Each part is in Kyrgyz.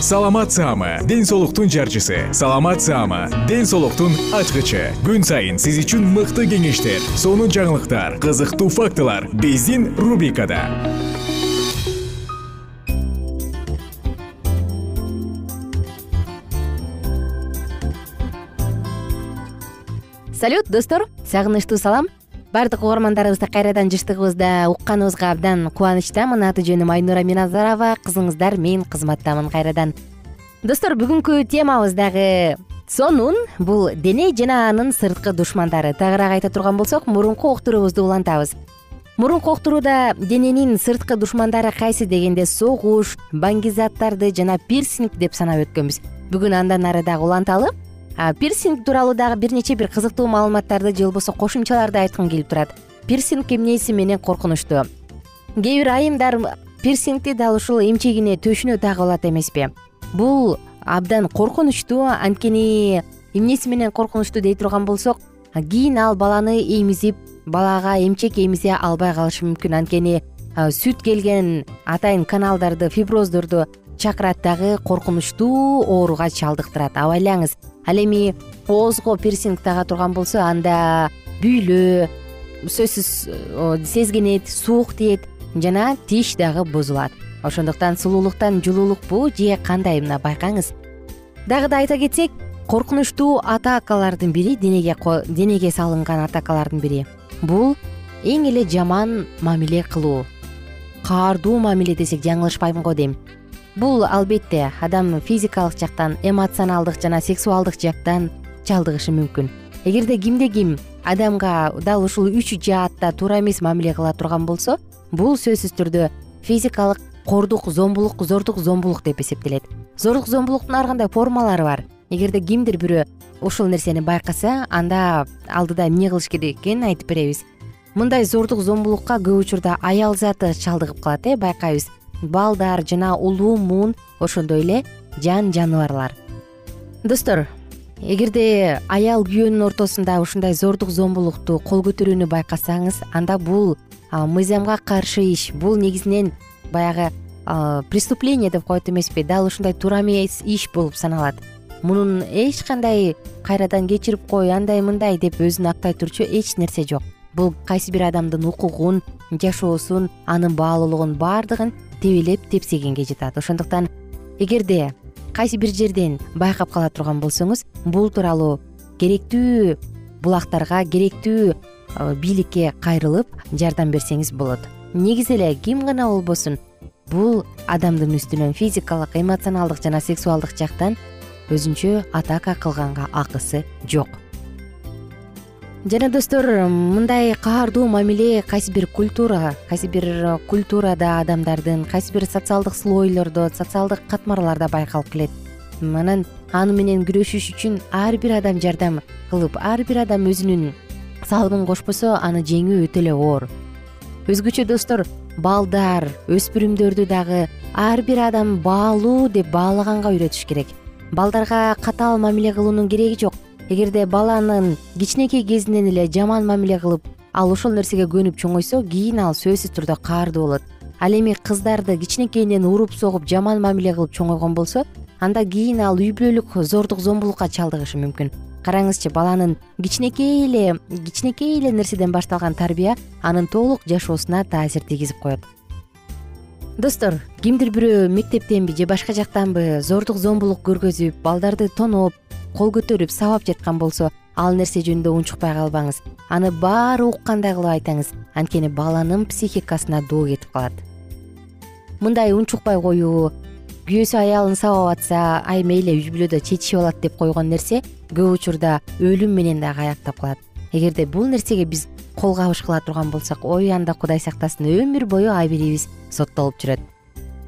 саламат саама ден соолуктун жарчысы. Саламат саама ден соолуктун ачкычы. Күн сайын сиз үчүн мыкты кеңештер сонун жаңылыктар кызыктуу фактылар биздин рубрикада. Салют достор сагынычтуу салам баардык угармандарыбызды кайрадан жыштыгыбызда укканыбызга абдан кубанычтамын. Аты жөнүм айнура миназарова. Кызыңыздар мен кызматтамын кайрадан. Достор бүгүнкү темабыз дагы сонун. Бул дене жана анын сырткы душмандары. Тагыраак айта турган болсок мурунку уктуруубузду улантабыз. Мурунку уктурууда дененин сырткы душмандары кайсы дегенде согуш баңгизаттарды жана пирсинг деп санап өткөнбүз. Бүгүн андан ары дагы уланталы пирсинг тууралуу дагы бир нече бир кызыктуу маалыматтарды же болбосо кошумчаларды айткым келип турат. Пирсинг эмнеси менен коркунучтуу? Кээ бир айымдар пирсингти дал ушул эмчегине төшүнө тагып алат эмеспи. Бул абдан коркунучтуу анткени эмнеси менен коркунучтуу дей турган болсок кийин ал баланы эмизип балага эмчек эмизе албай калышы мүмкүн. Анткени сүт келген атайын каналдарды фиброздорду чакырат дагы коркунучтуу ооруга чалдыктырат. Абайлаңыз ал эми оозго пирсинг тага турган болсо анда бүйлөө сөзсүз сезгенет суук тиет жана тиш дагы бузулат. Ошондуктан сулуулуктан жылуулукпу же кандай мына байкаңыз. Дагы да айта кетсек коркунучтуу атакалардын бири денеге денеге салынган атакалардын бири. Бул эң эле жаман мамиле кылуу. Каардуу мамиле десек жаңылышпайм го дейм бул албетте адам физикалык жактан эмоционалдык жана сексуалдык жактан чалдыгышы мүмкүн. Эгерде кимде ким адамга дал ушул үч жаатта туура эмес мамиле кыла турган болсо бул сөзсүз түрдө физикалык кордук зомбулук зордук зомбулук деп эсептелет. Зордук зомбулуктун ар кандай формалары бар? Эгерде кимдир бирөө ушул нерсени байкаса анда алдыда эмне кылыш керек экенин айтып беребиз. Мындай зордук зомбулукка көп учурда аял заты чалдыгып калат э байкайбыз балдар жана улуу муун ошондой эле жан жаныбарлар. Достор эгерде аял күйөөнүн ортосунда ушундай зордук зомбулукту кол көтөрүүнү байкасаңыз анда бул мыйзамга каршы иш бул негизинен баягы преступление деп коет эмеспи дал ушундай туура эмес иш болуп саналат. Мунун эч кандай кайрадан кечирип кой андай мындай деп өзүн актай турчу эч нерсе жок. Бул кайсы бир адамдын укугун жашоосун анын баалуулугун баардыгын тебелеп тепсегенге жатат. Ошондуктан эгерде кайсы бир жерден байкап кала турган болсоңуз бул тууралуу керектүү булактарга керектүү э, бийликке кайрылып жардам берсеңиз болот. Негизи эле ким гана болбосун бул адамдын үстүнөн физикалык эмоционалдык жана сексуалдык жактан өзүнчө атака кылганга акысы жок жана достор мындай каардуу мамиле кайсы бир культура кайсы бир культурада адамдардын кайсы бир социалдык слойлордо социалдык катмарларда байкалып келет. Анан аны менен күрөшүш үчүн ар бир адам жардам кылып ар бир адам өзүнүн салымын кошпосо аны жеңүү өтө эле оор. Өзгөчө достор балдар өспүрүмдөрдү дагы ар бир адам баалуу деп баалаганга үйрөтүш керек. Балдарга катаал мамиле кылуунун кереги жок эгерде баланын кичинекей кезинен эле жаман мамиле кылып ал ошол нерсеге көнүп чоңойсо кийин ал сөзсүз түрдө каардуу болот. Ал эми кыздарды кичинекейинен уруп согуп жаман мамиле кылып чоңойгон болсо анда кийин ал үй бүлөлүк зордук зомбулукка чалдыгышы мүмкүн. Караңызчы баланын кичинекей эле кичинекей эле нерседен башталган тарбия анын толук жашоосуна таасир тийгизип коет. Достор кимдир бирөө мектептенби же башка жактанбы зордук зомбулук көргөзүп балдарды тоноп кол көтөрүп сабап жаткан болсо ал нерсе жөнүндө унчукпай калбаңыз. Аны баары уккандай кылып айтаңыз. Анткени баланын психикасына доо кетип калат. Мындай унчукпай коюу күйөөсү аялын сабап атса ай мейли үй бүлөдө чечишип алат деп койгон нерсе көп учурда өлүм менен дагы аяктап калат. Эгерде бул нерсеге биз кол кабыш кыла турган болсок ой анда кудай сактасын өмүр бою ай бирибиз соттолуп жүрөт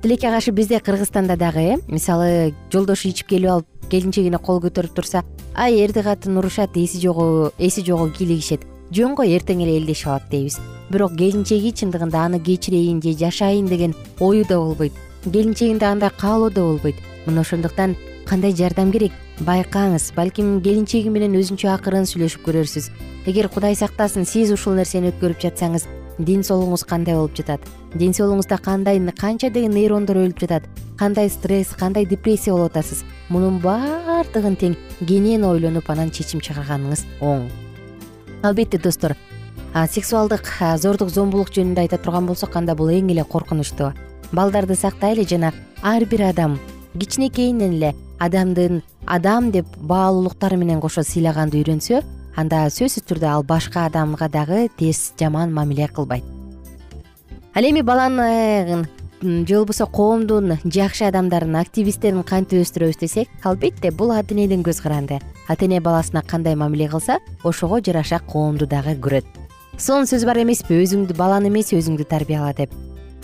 тилекке каршы бизде кыргызстанда дагы э мисалы жолдошу ичип келип алып келинчегине кол көтөрүп турса ай эрди катын урушат эси жогу кийлигишет жөн го эртең эле элдешип алат дейбиз. Бирок келинчеги чындыгында аны кечирейин же жашайын деген ою да болбойт. Келинчегинде андай каалоо да болбойт. Мына ошондуктан кандай жардам керек? Байкаңыз балким келинчеги менен өзүнчө акырын сүйлөшүп көрөрсүз. Эгер кудай сактасын сиз ушул нерсени өткөрүп жатсаңыз ден соолугуңуз кандай болуп жатат ден соолугуңузда кандай канча деген нейрондор өлүп жатат? Кандай стресс кандай депрессия болуп атасыз? Мунун баардыгын тең кенен ойлонуп анан чечим чыгарганыңыз оң. Албетте достор сексуалдык зордук зомбулук жөнүндө айта турган болсок анда бул эң эле коркунучтуу балдарды сактайлы жана ар бир адам кичинекейинен эле адамдын адам деп баалуулуктары менен кошо сыйлаганды үйрөнсө анда сөзсүз түрдө ал башка адамга дагы терс жаман мамиле кылбайт ал эми баланы же болбосо коомдун жакшы адамдарын активисттерин кантип өстүрөбүз десек албетте бул ата энедин көз каранды. Ата эне баласына кандай мамиле кылса ошого жараша коомду дагы көрөт. Сонун сөз бар эмеспи өзүңдү баланы эмес өзүңдү тарбияла деп.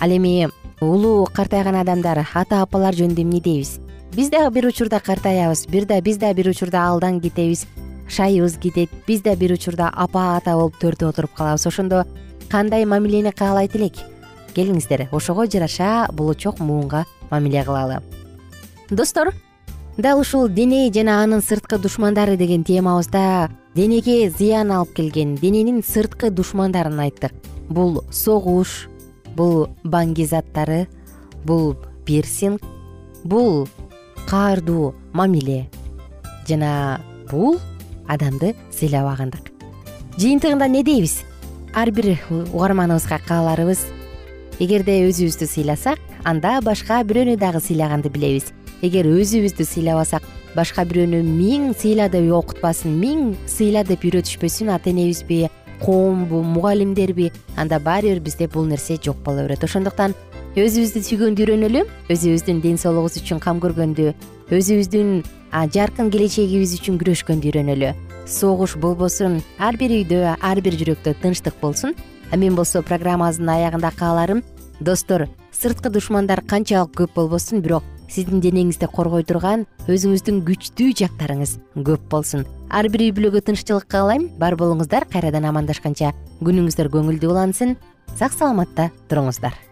Ал эми улуу картайган адамдар ата апалар жөнүндө эмне дейбиз? Биз дагы бир учурда картаябыз бир да биз да бир учурда алдан кетебиз шайыбыз кетет биз да бир учурда апа ата болуп төрдө отуруп калабыз. Ошондо кандай мамилени каалайт элек келиңиздер. Ошого жараша булучок муунга мамиле кылалы. Достор дал ушул дене жана анын сырткы душмандары деген темабызда денеге зыян алып келген дененин сырткы душмандарын айттык. Бул согуш бул баңги заттары бул пирсинг бул каардуу мамиле жана бул адамды сыйлабагандык жыйынтыгында эмне дейбиз? Ар бир угарманыбызга кааларыбыз эгерде өзүбүздү сыйласак анда башка бирөөнү дагы сыйлаганды билебиз. Эгер өзүбүздү сыйлабасак башка бирөөнү миң сыйла деп окутпасын миң сыйла деп үйрөтүшпөсүн ата энебизби коомбу мугалимдерби анда баары бир бизде бул нерсе жок боло берет. Ошондуктан өзүбүздү сүйгөндү үйрөнөлү өзүбүздүн ден соолугубуз үчүн кам көргөндү өзүбүздүн жаркын келечегибиз үчүн күрөшкөндү үйрөнөлү. Согуш болбосун ар бир үйдө ар бир жүрөктө тынчтык болсун. Мен болсо программабыздын аягында кааларым достор сырткы душмандар канчалык көп болбосун бирок сиздин денеңизди коргой турган өзүңүздүн күчтүү жактарыңыз көп болсун. Ар бир үй бүлөгө тынччылык каалайм бар болуңуздар кайрадан амандашканча. Күнүңүздөр көңүлдүү улансын сак саламатта туруңуздар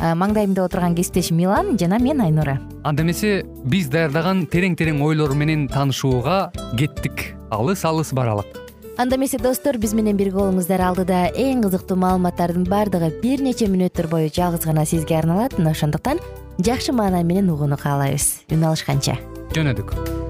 маңдайымда отурган кесиптешим милан жана мен айнура. Анда эмесе биз даярдаган терең терең ойлор менен таанышууга кеттик. Алыс алыс баралык. Анда эмесе достор биз менен бирге болуңуздар. Алдыда эң кызыктуу маалыматтардын баардыгы бир нече мүнөттөр бою жалгыз гана сизге арналат. Мына ошондуктан жакшы маанай менен угууну каалайбыз үн алышканча. Жөнөдүк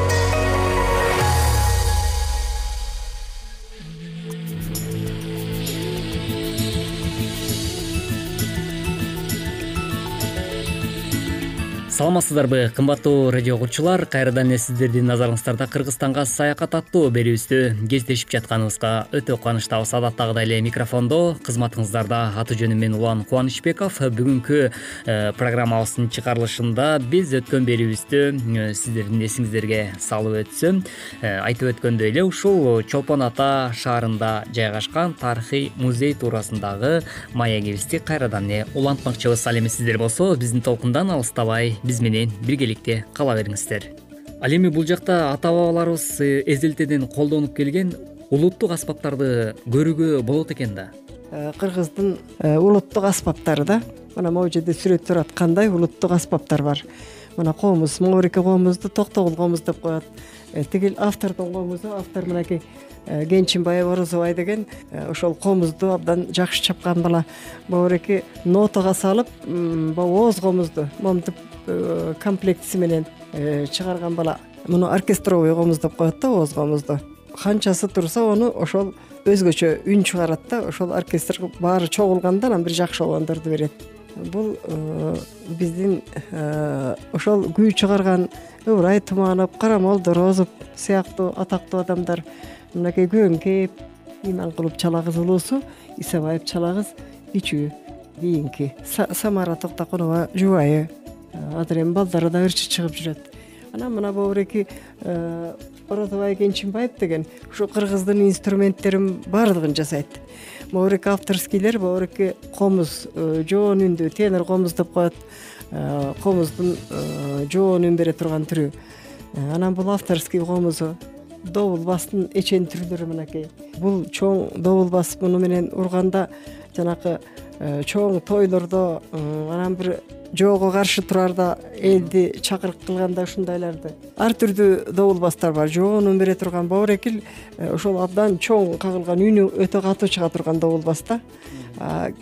саламатсыздарбы кымбаттуу радио угуучулар кайрадан эле сиздердин назарыңыздарда кыргызстанга саякат аттуу берүүбүздү кездешип жатканыбызга өтө кубанычтабыз адаттагыдай эле микрофондо кызматыңыздарда аты жөнүм мен улан кубанычбеков бүгүнкү э, программабыздын чыгарылышында биз өткөн берүүбүздү э, сиздердин эсиңиздерге салып өтсөм. Э, айтып өткөндөй эле ушул чолпон ата шаарында жайгашкан тарыхый музей туурасындагы маегибизди кайрадан эле улантмакчыбыз. Ал эми сиздер болсо биздин толкундан алыстабай биз менен биргеликте кала бериңиздер. Ал эми бул жакта ата бабаларыбыз э, эзелтеден колдонуп келген улуттук аспаптарды көрүүгө болот экен да. Э, кыргыздын э, улуттук аспаптары да. Мына могу жерде сүрөт турат кандай улуттук аспаптар бар. Мына комуз моңоруке комузду токтогул комуз деп коет. Тигил автордун комузу автор мынакей кенчинбаев орозобай деген ошол комузду абдан жакшы чапкан бала. Моңоруке нотага салып могу ооз комузду момунтип Э, комплектиси менен э, чыгарган бала. Муну оркестровый комуз деп коет да ооз комузду канчасы турса ону ошол өзгөчө үн чыгарат да ошол оркестр баары чогулганда анан бир жакшы болгондорду берет. Бул э, биздин ошол күү чыгарган ыбырай туманов карамол дорозов сыяктуу атактуу адамдар. Мынакей күбөңкеев иманкулов чала кызы улуусу исабаев чала кыз кичүү кийинки самара токтокунова жубайы азыр эми балдары да ырчы чыгып жүрөт. Анан мына бобуреки э, орозобай кенчинбаев деген ушу кыргыздын инструменттерин баардыгын жасайт. Могуреки авторскийлер могуреки комуз э, жоон үндүү тенор комуз деп коет э, комуздун жоон үн бере турган түрү. Анан бул авторский комузу добул бастын эчен түрлөрү мынакей. Бул чоң добул бас муну менен урганда жанакы чоң тойлордо анан бир жоого каршы турарда элди чакырык кылганда ушундайларды. Ар түрдүү добул бастар бар. Жоон үн бере турган бобурекил э, ошол абдан чоң кагылган үнү өтө катуу чыга турган добул бас да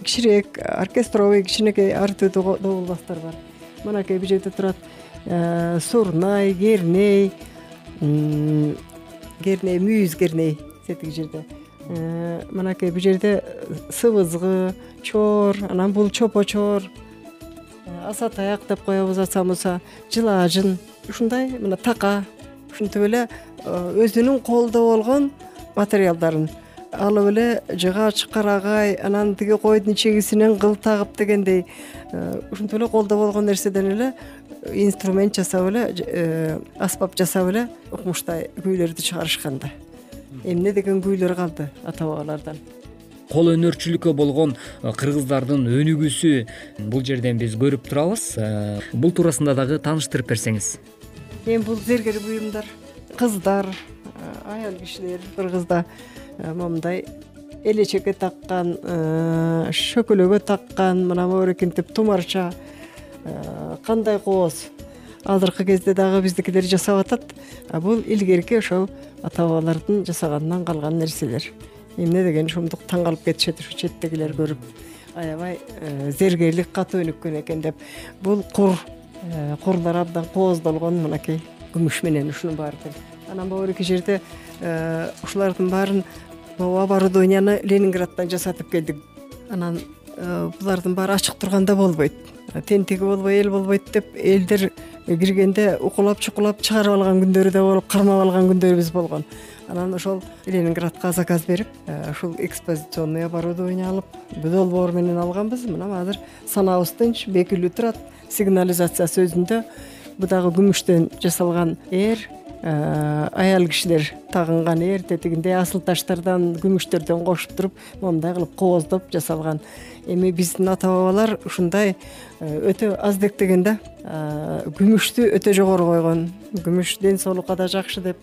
кичирэк оркестровый кичинекей артүү добулбастар бар. Мынакей бул жерде турат сурнай керней керней мүйүз керней тетиги жерде мынакей бул жерде сыбызгы чор анан бул чопо чор аса таяк деп коебуз аса муса жылаажын ушундай мына така ушинтип эле өзүнүн колдо болгон материалдарын. Алып эле жыгач карагай анан тиги койдун чегисинен кыл тагып дегендей э, ушинтип эле колдо болгон нерседен эле инструмент жасап эле э, аспап жасап эле укмуштай күүлөрдү чыгарышкан да эмне деген күүлөр калды ата бабалардан кол өнөрчүлүккө болгон э, кыргыздардын өнүгүүсү бул жерден биз көрүп турабыз. Бул туурасында дагы тааныштырып берсеңиз. Эми бул зергер буюмдар кыздар аял кишилер кыргызда Э, момундай элечекке таккан э, шөкөлөгө таккан мына моерекинтип тумарча э, кандай кооз азыркы кезде дагы биздикилер жасап атат. Бул илгерки ошол ата бабалардын жасаганынан калган нерселер. Эмне деген ушундук таң калып кетишет ушу четтегилер көрүп аябай зергерлик катуу өнүккөн экен деп. Бул кур курлар абдан кооздолгон мынакей күмүш менен ушунун баары тең анан могу жерде ушулардын баарын оборудованияны ленинграддан жасатып келдик. Анан э, булардын баары ачык турганда болбойт. Тентеги болбой эл болбойт деп элдер киргенде укулап чукулап чыгарып алган күндөрү да болуп кармап алган күндөрүбүз болгон. Анан ошол ленинградка заказ берип э, ушул экспозиционный оборудование алып долбоор менен алганбыз. Мына азыр санаабыз тынч бекилүү турат. Сигнализациясы өзүндө. Бул дагы күмүштөн жасалган эр Э, аял кишилер тагынган эр тетигинде асыл таштардан күмүштөрдөн кошуп туруп момундай кылып кооздоп жасалган эми биздин ата бабалар ушундай э, өтө аздектеген да. Э, күмүштү өтө жогору койгон. Күмүш ден соолукка да жакшы деп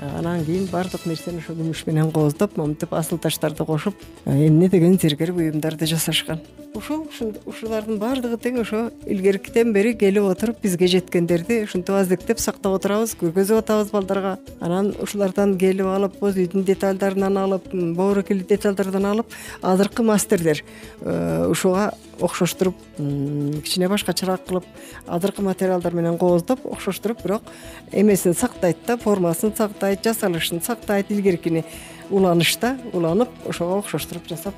анан кийин баардык нерсени ошо күмүш менен кооздоп моминтип асыл таштарды кошуп эмне деген зергер буюмдарды жасашкан. Ушул ушулардын баардыгы тең ошо илгеркиден бери келип отуруп бизге жеткендерди ушинтип аздектеп сактап отурабыз көргөзүп атабыз балдарга. Анан ушулардан келип алып боз үйдүн детальдарынан алып боорукелүү детальдардан алып азыркы мастерлер э, ушуга окшоштуруп кичине башкачараак кылып азыркы материалдар менен кооздоп окшоштуруп бирок эмесин сактайт да формасын сактайт жасалышын сактайт илгеркини уланышта уланып ошого окшоштуруп жасап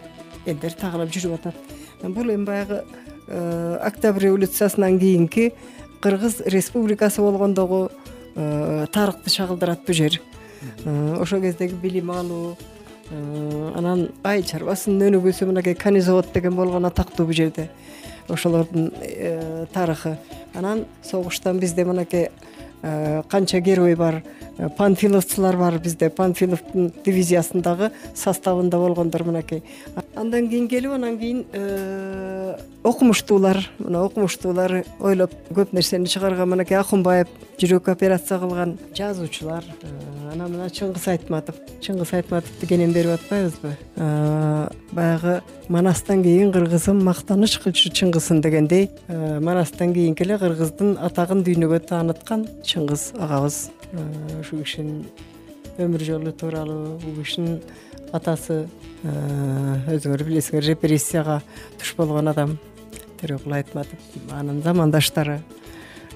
элдер тагынып жүрүп атат. Бул эми баягы э, октябрь революциясынан кийинки кыргыз республикасы болгондогу э, тарыхты чагылдырат бул жер. Э, ошол кездеги билим алуу анан айыл чарбасынын өнүгүүсү мынакей конезавод деген болгон атактуу бул жерде. Ошолордун тарыхы. Анан согуштан бизде мынакей канча герой бар панфиловцылар бар бизде. Панфиловдун дивизиясындагы составында болгондор мынакей. Андан кийин келип анан кийин э, окумуштуулар мына окумуштуулар ойлоп көп нерсени чыгарган. Мынакей акунбаев жүрөк операция кылган жазуучулар э, анан мына чыңгыз айтматов. Чыңгыз айтматовду кенен берип атпайбызбы? Баягы манастан кийин кыргызым мактаныч кылчу чыңгызын дегендей манастан кийинки эле кыргыздын атагын дүйнөгө тааныткан чыңгыз агабыз ушул кишинин өмүр жолу тууралуу бул кишинин атасы өзүңөр билесиңер репрессияга туш болгон адам. Төрөкул айтматов анын замандаштары.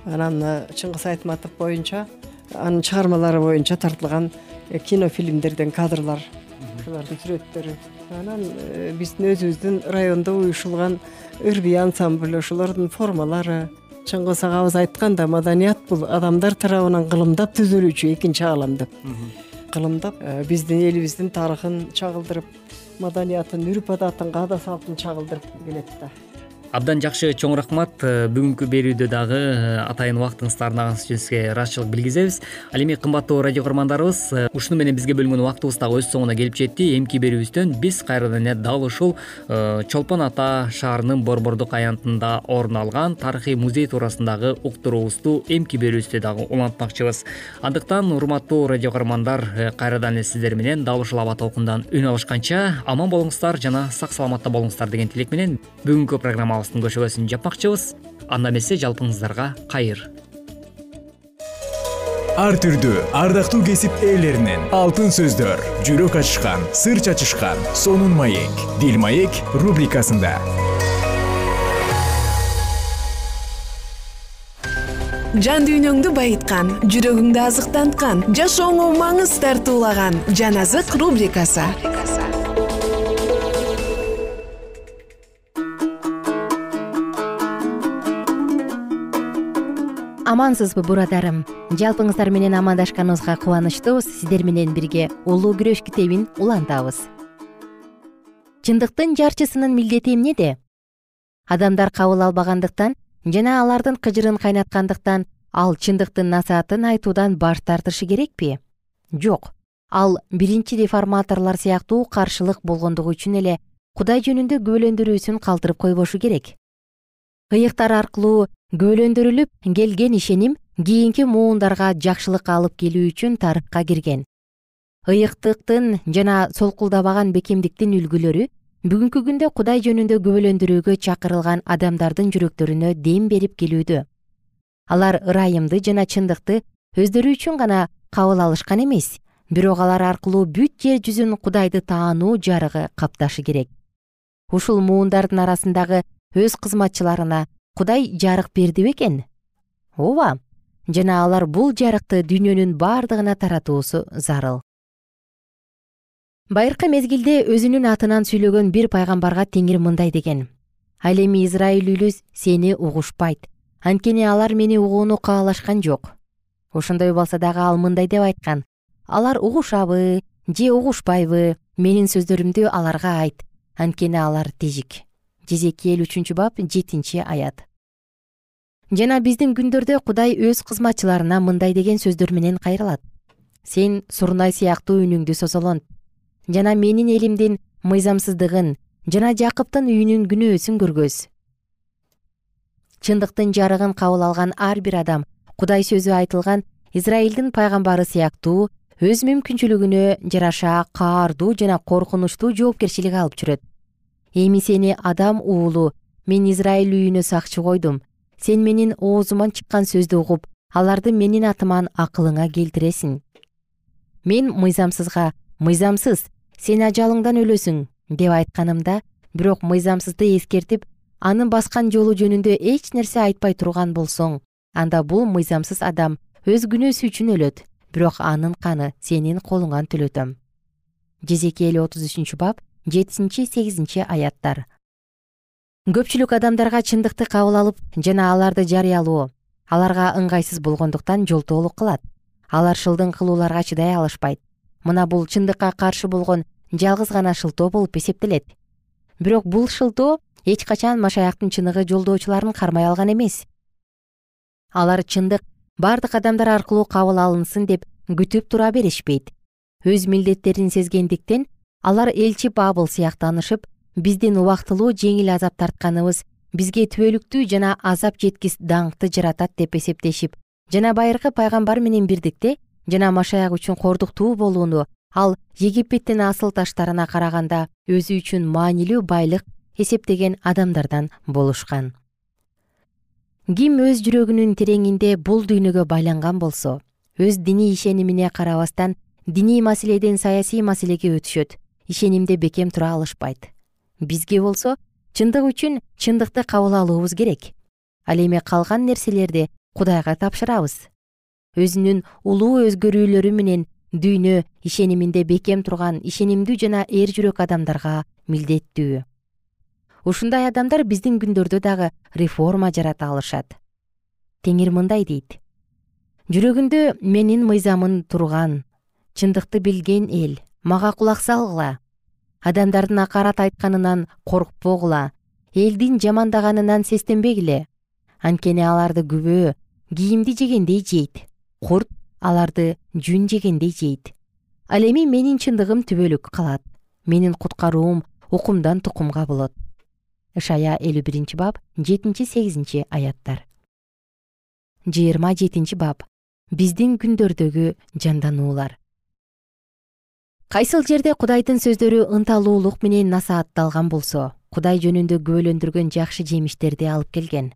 Анан чыңгыз айтматов боюнча анын чыгармалары боюнча тартылган э, кинофильмдерден кадрлар ошолордун сүрөттөрү. Анан э, биздин өзүбүздүн райондо уюшулган ырбий ансамбль ошолордун формалары чыңгыз агабыз айткан да маданият бул адамдар тарабынан кылымдап түзүлүүчү экинчи аалам деп кылымдап э, биздин элибиздин тарыхын чагылдырып маданиятын үрп адатын каада салтын чагылдырып келет да абдан жакшы чоң рахмат. Э, бүгүнкү берүүдө дагы э, атайын убактыңызды арнаганыңыз үчүн сизге ыраазычылык билгизебиз. Ал эми кымбаттуу радио көрөрмандарыбыз э, ушуну менен бизге бөлүнгөн убактыбыз дагы өз соңуна келип жетти. Эмки берүүбүздөн биз кайрадан эле дал ушул чолпон ата шаарынын борбордук аянтында орун алган тарыхый музей туурасындагы уктуруубузду эмки берүүбүздө дагы улантмакчыбыз. Андыктан урматтуу радио көрөрмандар кайрадан эле сиздер менен дал ушул аба толкундан үн алышканча аман болуңуздар жана сак саламатта болуңуздар деген тилек менен бүгүнкү программа көшөгөсүн жапмакчыбыз. Анда эмесе жалпыңыздарга кайыр. Ар түрдүү ардактуу кесип ээлеринен алтын сөздөр жүрөк ачышкан сыр чачышкан сонун маек дил маек рубрикасында. Жан дүйнөңдү байыткан жүрөгүңдү азыктанткан жашооңо маңыз тартуулаган жан азык рубрикасы амансызбы бурадарым? Жалпыңыздар менен амандашканыбызга кубанычтуубуз сиздер менен бирге улуу күрөш китебин улантабыз. Чындыктын жарчысынын милдети эмнеде адамдар кабыл албагандыктан жана алардын кыжырын кайнаткандыктан ал чындыктын насаатын айтуудан баш тартышы керекпи? Жок. Ал биринчи реформаторлор сыяктуу каршылык болгондугу үчүн эле кудай жөнүндө күбөлөндүрүүсүн калтырып койбошу керек ыйыктар аркылуу күбөлөндүрүлүп келген ишеним кийинки муундарга жакшылык алып келүү үчүн тарыхка кирген. Ыйыктыктын жана солкулдабаган бекемдиктин үлгүлөрү бүгүнкү күндө кудай жөнүндө күбөлөндүрүүгө чакырылган адамдардын жүрөктөрүнө дем берип келүүдө. Алар ырайымды жана чындыкты өздөрү үчүн гана кабыл алышкан эмес бирок алар аркылуу бүт жер жүзүн кудайды таануу жарыгы капташы керек. Ушул муундардын арасындагы өз кызматчыларына кудай жарык берди бекен ооба жана алар бул жарыкты дүйнөнүн бардыгына таратуусу зарыл. Байыркы мезгилде өзүнүн атынан сүйлөгөн бир пайгамбарга теңир мындай деген. Ал эми израиль үйлү сени угушпайт. Анткени алар мени угууну каалашкан жок. Ошондой болсо дагы ал мындай деп айткан. Алар угушабы же угушпайбы менин сөздөрүмдү аларга айт. Анткени алар тежик жезекиэл үчүнчү бап жетинчи аят. Жана биздин күндөрдө кудай өз кызматчыларына мындай деген сөздөр менен кайрылат. Сен сурнай сыяктуу үнүңдү созолонт жана менин элимдин мыйзамсыздыгын жана жакыптын үйүнүн күнөөсүн көргөз чындыктын жарыгын кабыл алган ар бир адам кудай сөзү айтылган израилдин пайгамбары сыяктуу өз мүмкүнчүлүгүнө жараша каардуу жана коркунучтуу жоопкерчилик алып жүрөт эми сени адам уулу мен израиль үйүнө сакчы койдум. Сен менин оозуман чыккан сөздү угуп аларды менин атыман акылыңа келтиресиң. Мен мыйзамсызга мыйзамсыз сен ажалыңдан өлөсүң деп айтканымда бирок мыйзамсызды эскертип анын баскан жолу жөнүндө эч нерсе айтпай турган болсоң анда бул мыйзамсыз адам өз күнөөсү үчүн өлөт бирок анын каны сенин колуңан төлөтөм жезекиэл отуз үчүнчү бап жетинчи сегизинчи аяттар. Көпчүлүк адамдарга чындыкты кабыл алып жана аларды жарыялоо аларга ыңгайсыз болгондуктан жолтоолук кылат. Алар шылдың кылууларга чыдай алышпайт. Мына бул чындыкка каршы болгон жалгыз гана шылтоо болуп эсептелет. Бирок бул шылтоо эч качан машаяктын чыныгы жолдоочуларын кармай алган эмес. Алар чындык бардык адамдар аркылуу кабыл алынсын деп күтүп тура беришпейт. Өз милдеттерин сезгендиктен алар элчи бабыл сыяктанышып биздин убактылуу жеңил азап тартканыбыз бизге түбөлүктүү жана азап жеткис даңкты жаратат деп эсептешип жана байыркы пайгамбар менен бирдикте жана машаяк үчүн кордуктуу болууну ал египеттин асыл таштарына караганда өзү үчүн маанилүү байлык эсептеген адамдардан болушкан. Ким өз жүрөгүнүн тереңинде бул дүйнөгө байланган болсо өз диний ишенимине карабастан диний маселеден саясий маселеге өтүшөт ишенимде бекем тура алышпайт. Бизге болсо чындык үчүн чындыкты кабыл алуубуз керек. Ал эми калган нерселерди кудайга тапшырабыз. Өзүнүн улуу өзгөрүүлөрү менен дүйнө ишениминде бекем турган ишенимдүү жана эр жүрөк адамдарга милдеттүү. Ушундай адамдар биздин күндөрдө дагы реформа жарата алышат. Теңир мындай дейт. Жүрөгүндө менин мыйзамым турган чындыкты билген эл мага кулак салгыла. Адамдардын акарат айтканынан коркпогула элдин жамандаганынан сестенбегиле. Анткени аларды күбө кийимди жегендей жейт. Курт аларды жүн жегендей жейт. Ал эми менин чындыгым түбөлүк калат. Менин куткаруум укумдан тукумга болот. Ышая элүү биринчи бап жетинчи сегизинчи аяттар. Жыйырма жетинчи бап. Биздин күндөрдөгү жандануулар кайсыл жерде кудайдын сөздөрү ынталуулук менен насаатталган болсо кудай жөнүндө күбөлөндүргөн жакшы жемиштерди алып келген.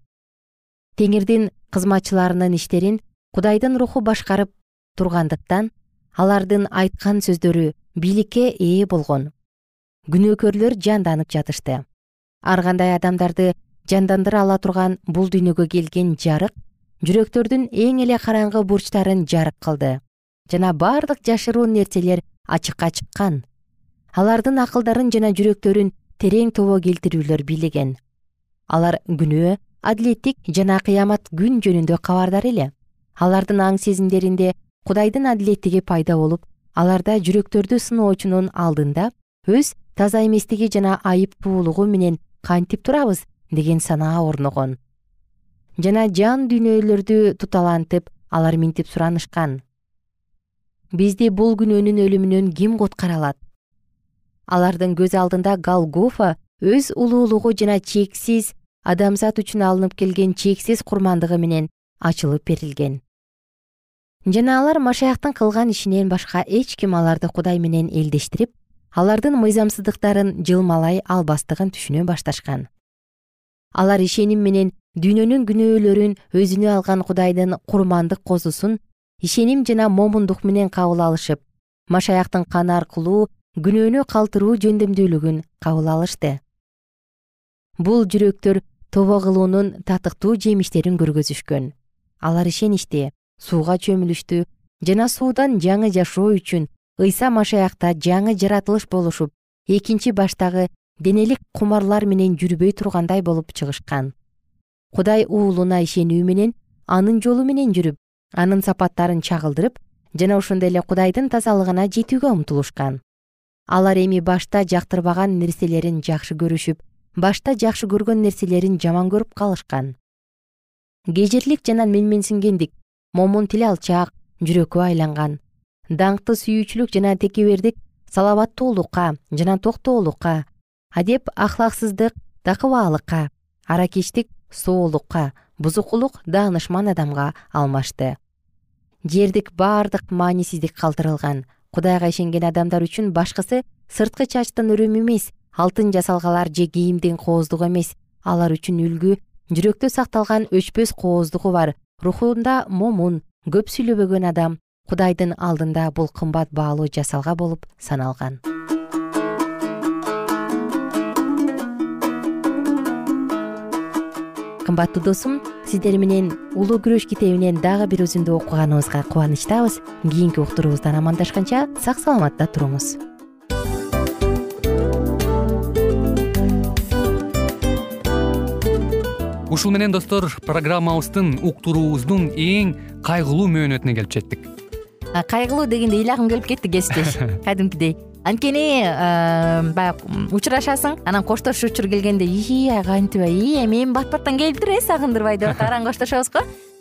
Теңирдин кызматчыларынын иштерин кудайдын руху башкарып тургандыктан алардын айткан сөздөрү бийликке ээ болгон. Күнөөкөрлөр жанданып жатышты. Ар кандай адамдарды жандандыра ала турган бул дүйнөгө келген жарык жүрөктөрдүн эң эле караңгы бурчтарын жарык кылды жана бардык жашыруу нерселер ачыкка чыккан алардын акылдарын жана жүрөктөрүн терең тобо келтирүүлөр бийлеген алар күнөө адилеттик жана кыямат күн жөнүндө кабардар эле. Алардын аң сезимдеринде кудайдын адилеттиги пайда болуп аларда жүрөктөрдү сыноочунун алдында өз таза эместиги жана айыптуулугу менен кантип турабыз? деген санаа орногон. Жана жан дүйнөлөрдү туталантып алар минтип суранышкан бизди бул күнөөнүн өлүмүнөн ким куткара алат алардын көз алдында галгофа өз улуулугу жана чексиз адамзат үчүн алынып келген чексиз курмандыгы менен ачылып берилген. Жана алар машаяктын кылган ишинен башка эч ким аларды кудай менен элдештирип алардын мыйзамсыздыктарын жылмалай албастыгын түшүнө башташкан. Алар ишеним менен дүйнөнүн күнөөлөрүн өзүнө алган кудайдын курмандык козусун ишеним жана момундук менен кабыл алышып машаяктын каны аркылуу күнөөнү калтыруу жөндөмдүүлүгүн кабыл алышты. Бул жүрөктөр тобо кылуунун татыктуу жемиштерин көргөзүшкөн. Алар ишеништи сууга чөмүлүштү жана суудан жаңы жашоо үчүн ыйса машаякта жаңы жаратылыш болушуп экинчи баштагы денелик кумарлар менен жүрбөй тургандай болуп чыгышкан. Кудай уулуна ишенүү менен анын жолу менен жүрүп анын сапаттарын чагылдырып жана ошондой эле кудайдын тазалыгына жетүүгө умтулушкан. Алар эми башта жактырбаган нерселерин жакшы көрүшүп башта жакшы көргөн нерселерин жаман көрүп калышкан. Кежирлик жана менменсингендик момун тил алчаак жүрөккө айланган. Даңкты сүйүүчүлүк жана текебердик салабаттуулукка жана токтоолукка адеп ахлаксыздык такыбаалыкка аракечтик соолукка бузукулук даанышман адамга алмашты. Жердик бардык маанисиздик калтырылган кудайга ишенген адамдар үчүн башкысы сырткы чачтын өрөмү эмес алтын жасалгалар же кийимдин кооздугу эмес. Алар үчүн үлгү жүрөктө сакталган өчпөс кооздугу бар. Рухунда момун көп сүйлөбөгөн адам кудайдын алдында бул кымбат баалуу жасалга болуп саналган кымбаттуу досум сиздер менен улуу күрөш китебинен дагы бир үзүндү окуганыбызга кубанычтабыз. Кийинки уктуруубуздан амандашканча сак саламатта туруңуз. Ушул менен достор программабыздын уктуруубуздун эң кайгылуу мөөнөтүнө келип жеттик. Кайгылуу дегенде ыйлагым келип кетти кесиптеш. Кадимкидей анткени баягы учурашасың анан коштошуу учур келгенде ии кантип ии эми бат баттан келиптир э сагындырбай деп атып араң коштошобуз го